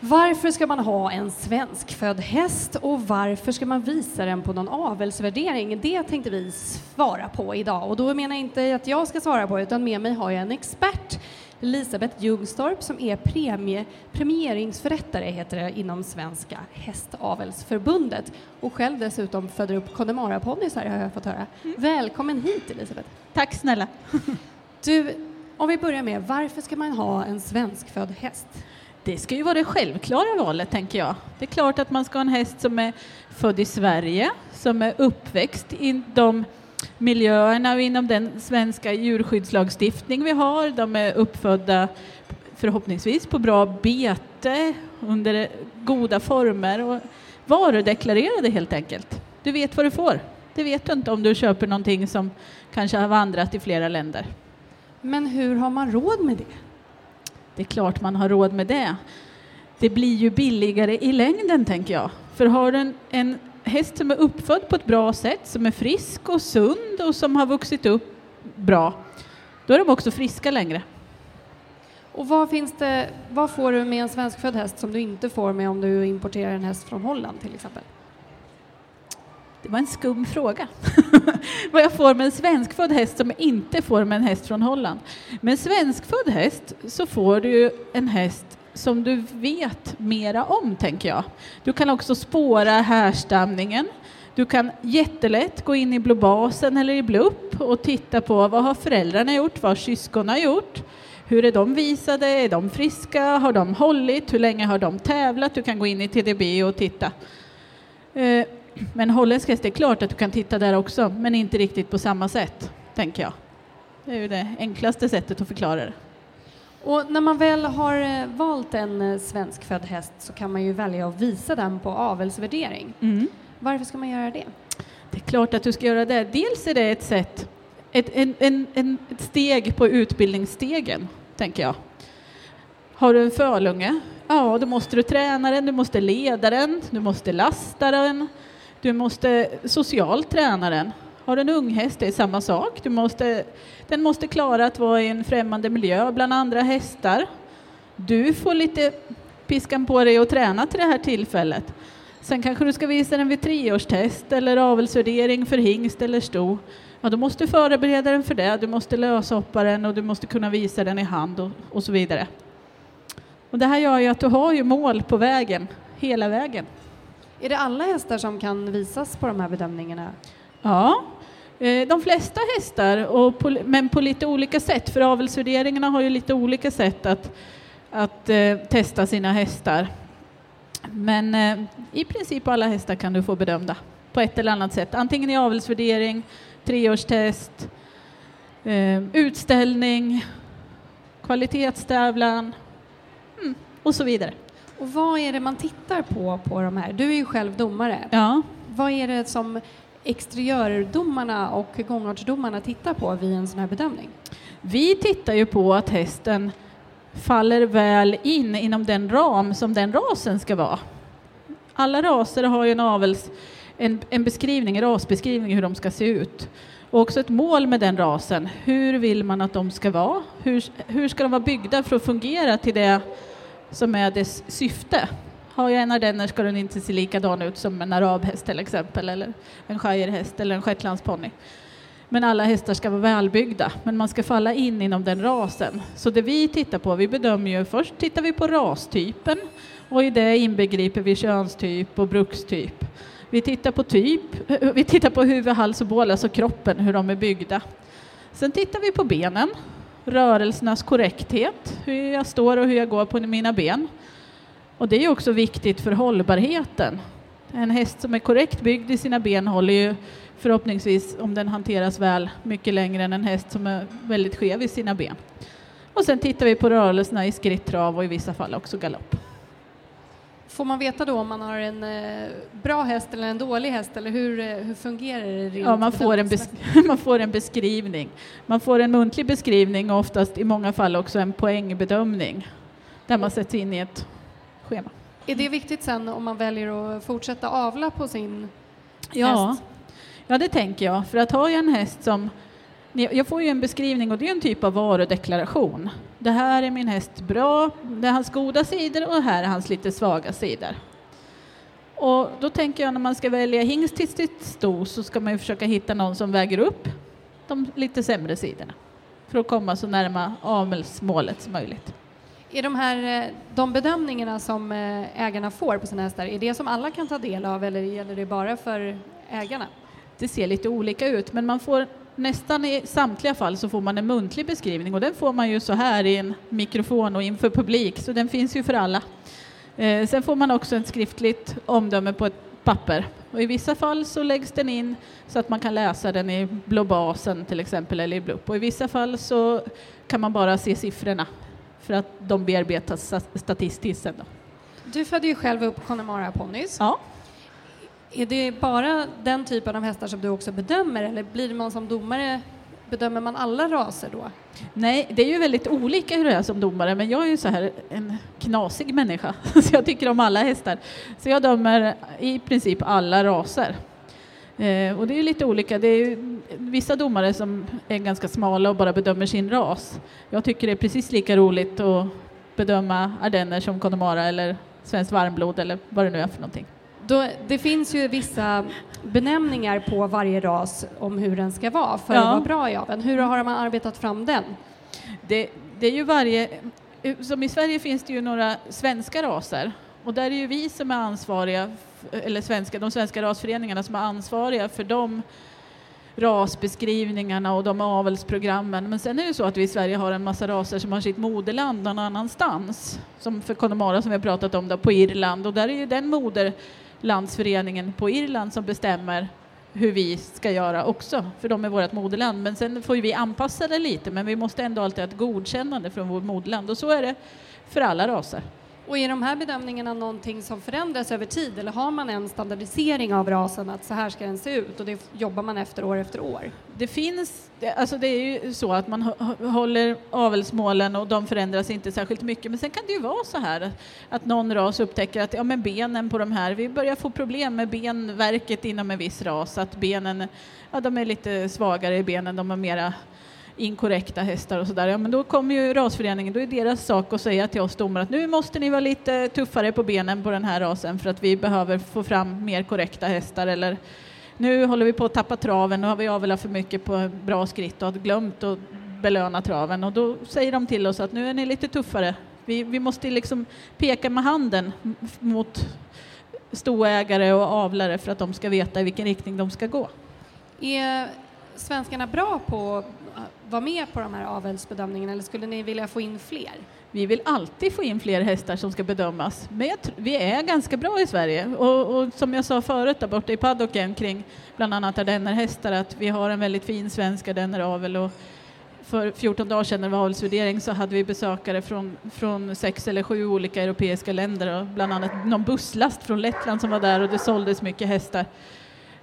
Varför ska man ha en svenskfödd häst och varför ska man visa den på någon avelsvärdering? Det tänkte vi svara på idag och då menar jag inte att jag ska svara på utan med mig har jag en expert Elisabeth Ljungstorp som är premie, premieringsförrättare heter det, inom Svenska Hästavelsförbundet och själv dessutom föder upp Connemara-ponnyer har jag fått höra. Mm. Välkommen hit Elisabeth. Tack snälla. du, om vi börjar med varför ska man ha en svenskfödd häst? Det ska ju vara det självklara valet, tänker jag. Det är klart att man ska ha en häst som är född i Sverige, som är uppväxt i de miljöerna och inom den svenska djurskyddslagstiftning vi har. De är uppfödda förhoppningsvis på bra bete under goda former och varudeklarerade helt enkelt. Du vet vad du får. Det vet du inte om du köper någonting som kanske har vandrat i flera länder. Men hur har man råd med det? Det är klart man har råd med det. Det blir ju billigare i längden, tänker jag. För har du en, en häst som är uppfödd på ett bra sätt, som är frisk och sund och som har vuxit upp bra, då är de också friska längre. Och vad, finns det, vad får du med en svenskfödd häst som du inte får med om du importerar en häst från Holland till exempel? Det var en skum fråga. vad jag får med en svenskfödd häst som jag inte får med en häst från Holland. Med en svenskfödd häst så får du en häst som du vet mera om, tänker jag. Du kan också spåra härstamningen. Du kan jättelätt gå in i blåbasen eller i blupp och titta på vad har föräldrarna gjort, vad har syskonen gjort, hur är de visade, är de friska, har de hållit, hur länge har de tävlat, du kan gå in i TDB och titta. Eh, men holländsk häst, det är klart att du kan titta där också, men inte riktigt på samma sätt, tänker jag. Det är ju det enklaste sättet att förklara det. Och när man väl har eh, valt en eh, svenskfödd häst så kan man ju välja att visa den på avelsvärdering. Mm. Varför ska man göra det? Det är klart att du ska göra det. Dels är det ett sätt, ett, en, en, en, ett steg på utbildningsstegen, tänker jag. Har du en fölunge, ja då måste du träna den, du måste leda den, du måste lasta den, du måste socialt träna den. Har du en unghäst, det är samma sak. Du måste, den måste klara att vara i en främmande miljö bland andra hästar. Du får lite piskan på dig och träna till det här tillfället. Sen kanske du ska visa den vid treårstest eller avelsvärdering för hingst eller sto. Ja, då måste du förbereda den för det. Du måste löshoppa den och du måste kunna visa den i hand och, och så vidare. Och det här gör ju att du har ju mål på vägen, hela vägen. Är det alla hästar som kan visas på de här bedömningarna? Ja, de flesta hästar, och på, men på lite olika sätt, för avelsvärderingarna har ju lite olika sätt att, att eh, testa sina hästar. Men eh, i princip alla hästar kan du få bedömda på ett eller annat sätt, antingen i avelsvärdering, treårstest, eh, utställning, kvalitetstävlan mm, och så vidare. Och vad är det man tittar på på de här? Du är ju själv domare. Ja. Vad är det som exteriördomarna och gångartsdomarna tittar på vid en sån här bedömning? Vi tittar ju på att hästen faller väl in inom den ram som den rasen ska vara. Alla raser har ju en avels, en, en beskrivning, en rasbeskrivning hur de ska se ut. Och också ett mål med den rasen. Hur vill man att de ska vara? Hur, hur ska de vara byggda för att fungera till det som är dess syfte? Har jag en ardenner ska den inte se likadan ut som en arabhäst till exempel, eller en shirehäst eller en shetlandsponny. Men alla hästar ska vara välbyggda, men man ska falla in inom den rasen. Så det vi tittar på, vi bedömer ju först tittar vi på rastypen och i det inbegriper vi könstyp och brukstyp. Vi tittar på typ, vi tittar på huvud, hals och bål, alltså kroppen, hur de är byggda. Sen tittar vi på benen, rörelsernas korrekthet, hur jag står och hur jag går på mina ben. Och det är också viktigt för hållbarheten. En häst som är korrekt byggd i sina ben håller ju förhoppningsvis, om den hanteras väl, mycket längre än en häst som är väldigt skev i sina ben. Och sen tittar vi på rörelserna i skritt, trav och i vissa fall också galopp. Får man veta då om man har en eh, bra häst eller en dålig häst eller hur, eh, hur fungerar det? Ja, man får, en man får en beskrivning. Man får en muntlig beskrivning och oftast i många fall också en poängbedömning där man sätts in i ett schema. Är det viktigt sen om man väljer att fortsätta avla på sin Ja, häst? ja det tänker jag. För att har jag en häst som... Jag får ju en beskrivning och det är en typ av varudeklaration. Det här är min häst bra, det är hans goda sidor och det här är hans lite svaga sidor. Och då tänker jag när man ska välja hingst till sitt sto så ska man ju försöka hitta någon som väger upp de lite sämre sidorna för att komma så närma avelsmålet som möjligt. Är de här eh, de bedömningarna som eh, ägarna får på sina hästar, är det som alla kan ta del av eller gäller det bara för ägarna? Det ser lite olika ut men man får nästan i samtliga fall så får man en muntlig beskrivning och den får man ju så här i en mikrofon och inför publik så den finns ju för alla. Eh, sen får man också ett skriftligt omdöme på ett papper och i vissa fall så läggs den in så att man kan läsa den i blå basen till exempel eller i blupp och i vissa fall så kan man bara se siffrorna för att de bearbetas statistiskt sen. Då. Du födde ju själv upp Connemara-ponnys. Ja. Är det bara den typen av hästar som du också bedömer eller blir man som domare, bedömer man alla raser då? Nej, det är ju väldigt olika hur det är som domare, men jag är ju så här en knasig människa, så jag tycker om alla hästar. Så jag dömer i princip alla raser. Eh, och det är lite olika. Det är vissa domare som är ganska smala och bara bedömer sin ras. Jag tycker det är precis lika roligt att bedöma ardenner som Connemara eller svenskt varmblod eller vad det nu är för någonting. Då, det finns ju vissa benämningar på varje ras om hur den ska vara för Ja. att vara bra i aveln. Hur har man arbetat fram den? Det, det är ju varje... Som i Sverige finns det ju några svenska raser och där är ju vi som är ansvariga, eller svenska, de svenska rasföreningarna som är ansvariga för de rasbeskrivningarna och de avelsprogrammen. Men sen är det så att vi i Sverige har en massa raser som har sitt moderland någon annanstans. Som för Connemara som vi har pratat om då, på Irland och där är ju den moderlandsföreningen på Irland som bestämmer hur vi ska göra också, för de är vårt moderland. Men sen får vi anpassa det lite, men vi måste ändå alltid ha ett godkännande från vårt moderland och så är det för alla raser. Och är de här bedömningarna någonting som förändras över tid eller har man en standardisering av rasen att så här ska den se ut och det jobbar man efter år efter år? Det finns, alltså det är ju så att man håller avelsmålen och de förändras inte särskilt mycket. Men sen kan det ju vara så här att någon ras upptäcker att ja, men benen på de här, vi börjar få problem med benverket inom en viss ras. Att benen, ja de är lite svagare i benen, de har mera inkorrekta hästar och sådär. Ja, men då kommer ju rasföreningen, då är deras sak att säga till oss domare att nu måste ni vara lite tuffare på benen på den här rasen för att vi behöver få fram mer korrekta hästar eller nu håller vi på att tappa traven, nu har vi avlat för mycket på bra skritt och har glömt att belöna traven och då säger de till oss att nu är ni lite tuffare. Vi, vi måste liksom peka med handen mot stoägare och avlare för att de ska veta i vilken riktning de ska gå. Är svenskarna bra på vara med på de här avelsbedömningarna eller skulle ni vilja få in fler? Vi vill alltid få in fler hästar som ska bedömas, men jag vi är ganska bra i Sverige. Och, och som jag sa förut där borta i paddocken kring bland annat ardennerhästar, att vi har en väldigt fin svensk ardenneravel och för 14 dagar sedan när det var avelsvärdering så hade vi besökare från, från sex eller sju olika europeiska länder och bland annat någon busslast från Lettland som var där och det såldes mycket hästar.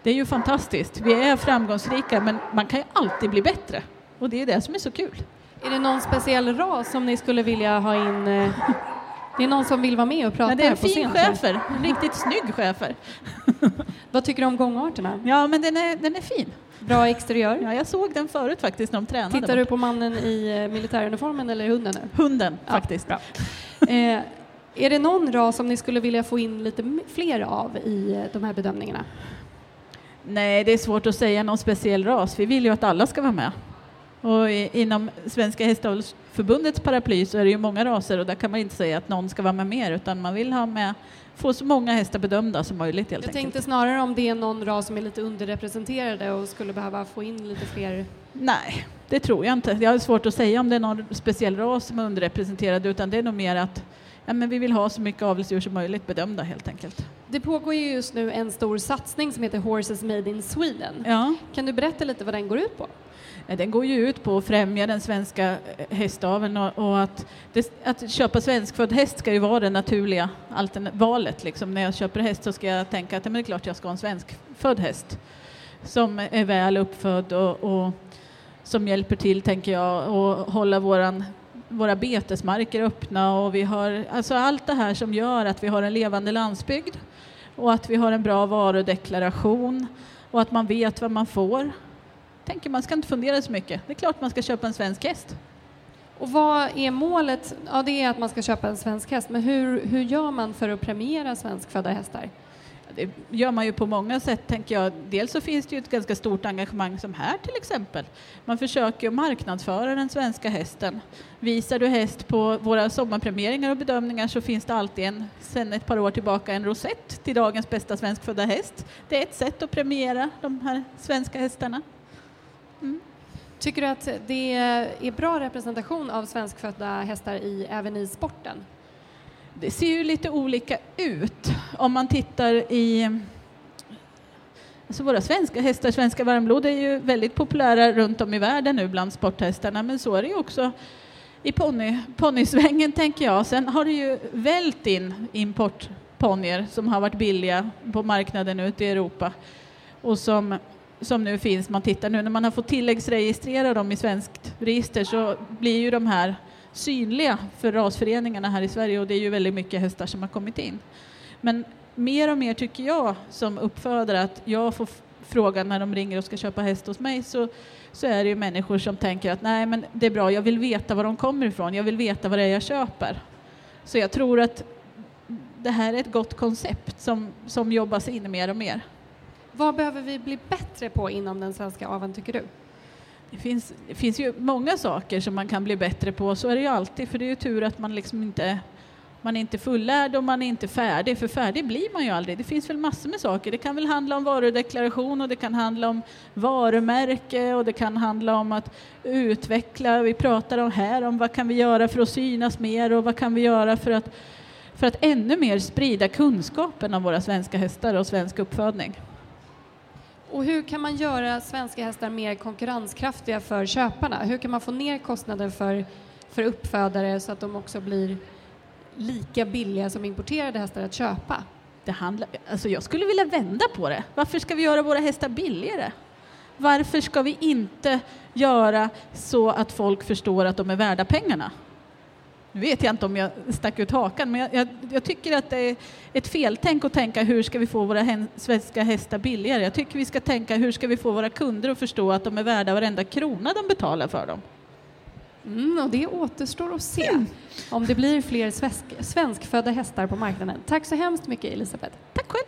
Det är ju fantastiskt. Vi är framgångsrika men man kan ju alltid bli bättre och det är det som är så kul. Är det någon speciell ras som ni skulle vilja ha in? eh, Det är någon som vill vara med och prata Men det är en här fin schäfer, en riktigt snygg schäfer. Vad tycker du om gångarterna? Ja, men den är, den är fin. Bra exteriör? Ja, jag såg den förut faktiskt när de tränade. Tittar du på mannen i eh, militäruniformen eller hunden nu? Hunden Ja, faktiskt. bra. Eh, är det någon ras som ni skulle vilja få in lite fler av i eh, de här bedömningarna? Nej, det är svårt att säga någon speciell ras. Vi vill ju att alla ska vara med. Och inom Svenska hästavelsförbundets paraply så är det ju många raser och där kan man inte säga att någon ska vara med mer utan man vill ha med, få så många hästar bedömda som möjligt helt Jag enkelt. tänkte snarare om det är någon ras som är lite underrepresenterade och skulle behöva få in lite fler. Nej, det tror jag inte. Jag har svårt att säga om det är någon speciell ras som är underrepresenterad utan det är nog mer att ja, men vi vill ha så mycket avelsdjur som möjligt bedömda helt enkelt. Det pågår ju just nu en stor satsning som heter Horses Made in Sweden. Ja. Kan du berätta lite vad den går ut på? Eh, den går ju ut på att främja den svenska eh, hästaveln och, och att, det, att köpa svenskfödd häst ska ju vara det naturliga valet. Liksom. När jag köper häst så ska jag tänka att men det är klart jag ska ha en svenskfödd häst som är väl uppfödd och, och som hjälper till, tänker jag, och hålla våran våra betesmarker öppna och vi har alltså allt det här som gör att vi har en levande landsbygd och att vi har en bra varudeklaration och att man vet vad man får. Tänker man ska inte fundera så mycket. Det är klart man ska köpa en svensk häst. Och vad är målet? Ja, det är att man ska köpa en svensk häst, men hur, hur gör man för att premiera svenskfödda hästar? Det gör man ju på många sätt, tänker jag. Dels så finns det ju ett ganska stort engagemang som här till exempel. Man försöker ju marknadsföra den svenska hästen. Visar du häst på våra sommarpremieringar och bedömningar så finns det alltid en, sen ett par år tillbaka, en rosett till dagens bästa svenskfödda häst. Det är ett sätt att premiera de här svenska hästarna. Mm. Tycker du att det är bra representation av svenskfödda hästar i, även i sporten? Det ser ju lite olika ut. Om man tittar i... Alltså våra svenska hästar, svenska varmblod, är ju väldigt populära runt om i världen nu bland sporthästarna, men så är det ju också i ponny, ponnysvängen, tänker jag. Sen har det ju vält in importponnyer som har varit billiga på marknaden ute i Europa och som, som nu finns. Man tittar nu när man har fått tilläggsregistrera dem i svenskt register så blir ju de här synliga för rasföreningarna här i Sverige och det är ju väldigt mycket hästar som har kommit in. Men mer och mer tycker jag som uppfödare att jag får frågan när de ringer och ska köpa häst hos mig så, så är det ju människor som tänker att nej men det är bra, jag vill veta var de kommer ifrån, jag vill veta vad det är jag köper. Så jag tror att det här är ett gott koncept som, som jobbas in mer och mer. Vad behöver vi bli bättre på inom den svenska aveln tycker du? Det finns, det finns ju många saker som man kan bli bättre på, så är det ju alltid, för det är ju tur att man liksom inte man är inte fullärd och man är inte färdig, för färdig blir man ju aldrig. Det finns väl massor med saker. Det kan väl handla om varudeklaration och det kan handla om varumärke och det kan handla om att utveckla. Vi pratar om här om vad kan vi göra för att synas mer och vad kan vi göra för att, för att ännu mer sprida kunskapen om våra svenska hästar och svensk uppfödning. Och hur kan man göra svenska hästar mer konkurrenskraftiga för köparna? Hur kan man få ner kostnaden för, för uppfödare så att de också blir lika billiga som importerade hästar att köpa? Det handlar, alltså jag skulle vilja vända på det. Varför ska vi göra våra hästar billigare? Varför ska vi inte göra så att folk förstår att de är värda pengarna? Nu vet jag inte om jag stack ut hakan, men jag, jag, jag, tycker att det är ett feltänk att tänka hur ska vi få våra hen, svenska hästar billigare? Jag tycker vi ska tänka hur ska vi få våra kunder att förstå att de är värda varenda krona de betalar för dem? Mm, och det återstår att se mm. om det blir fler svensk, svenskfödda hästar på marknaden. Tack så hemskt mycket Elisabeth. Tack själv.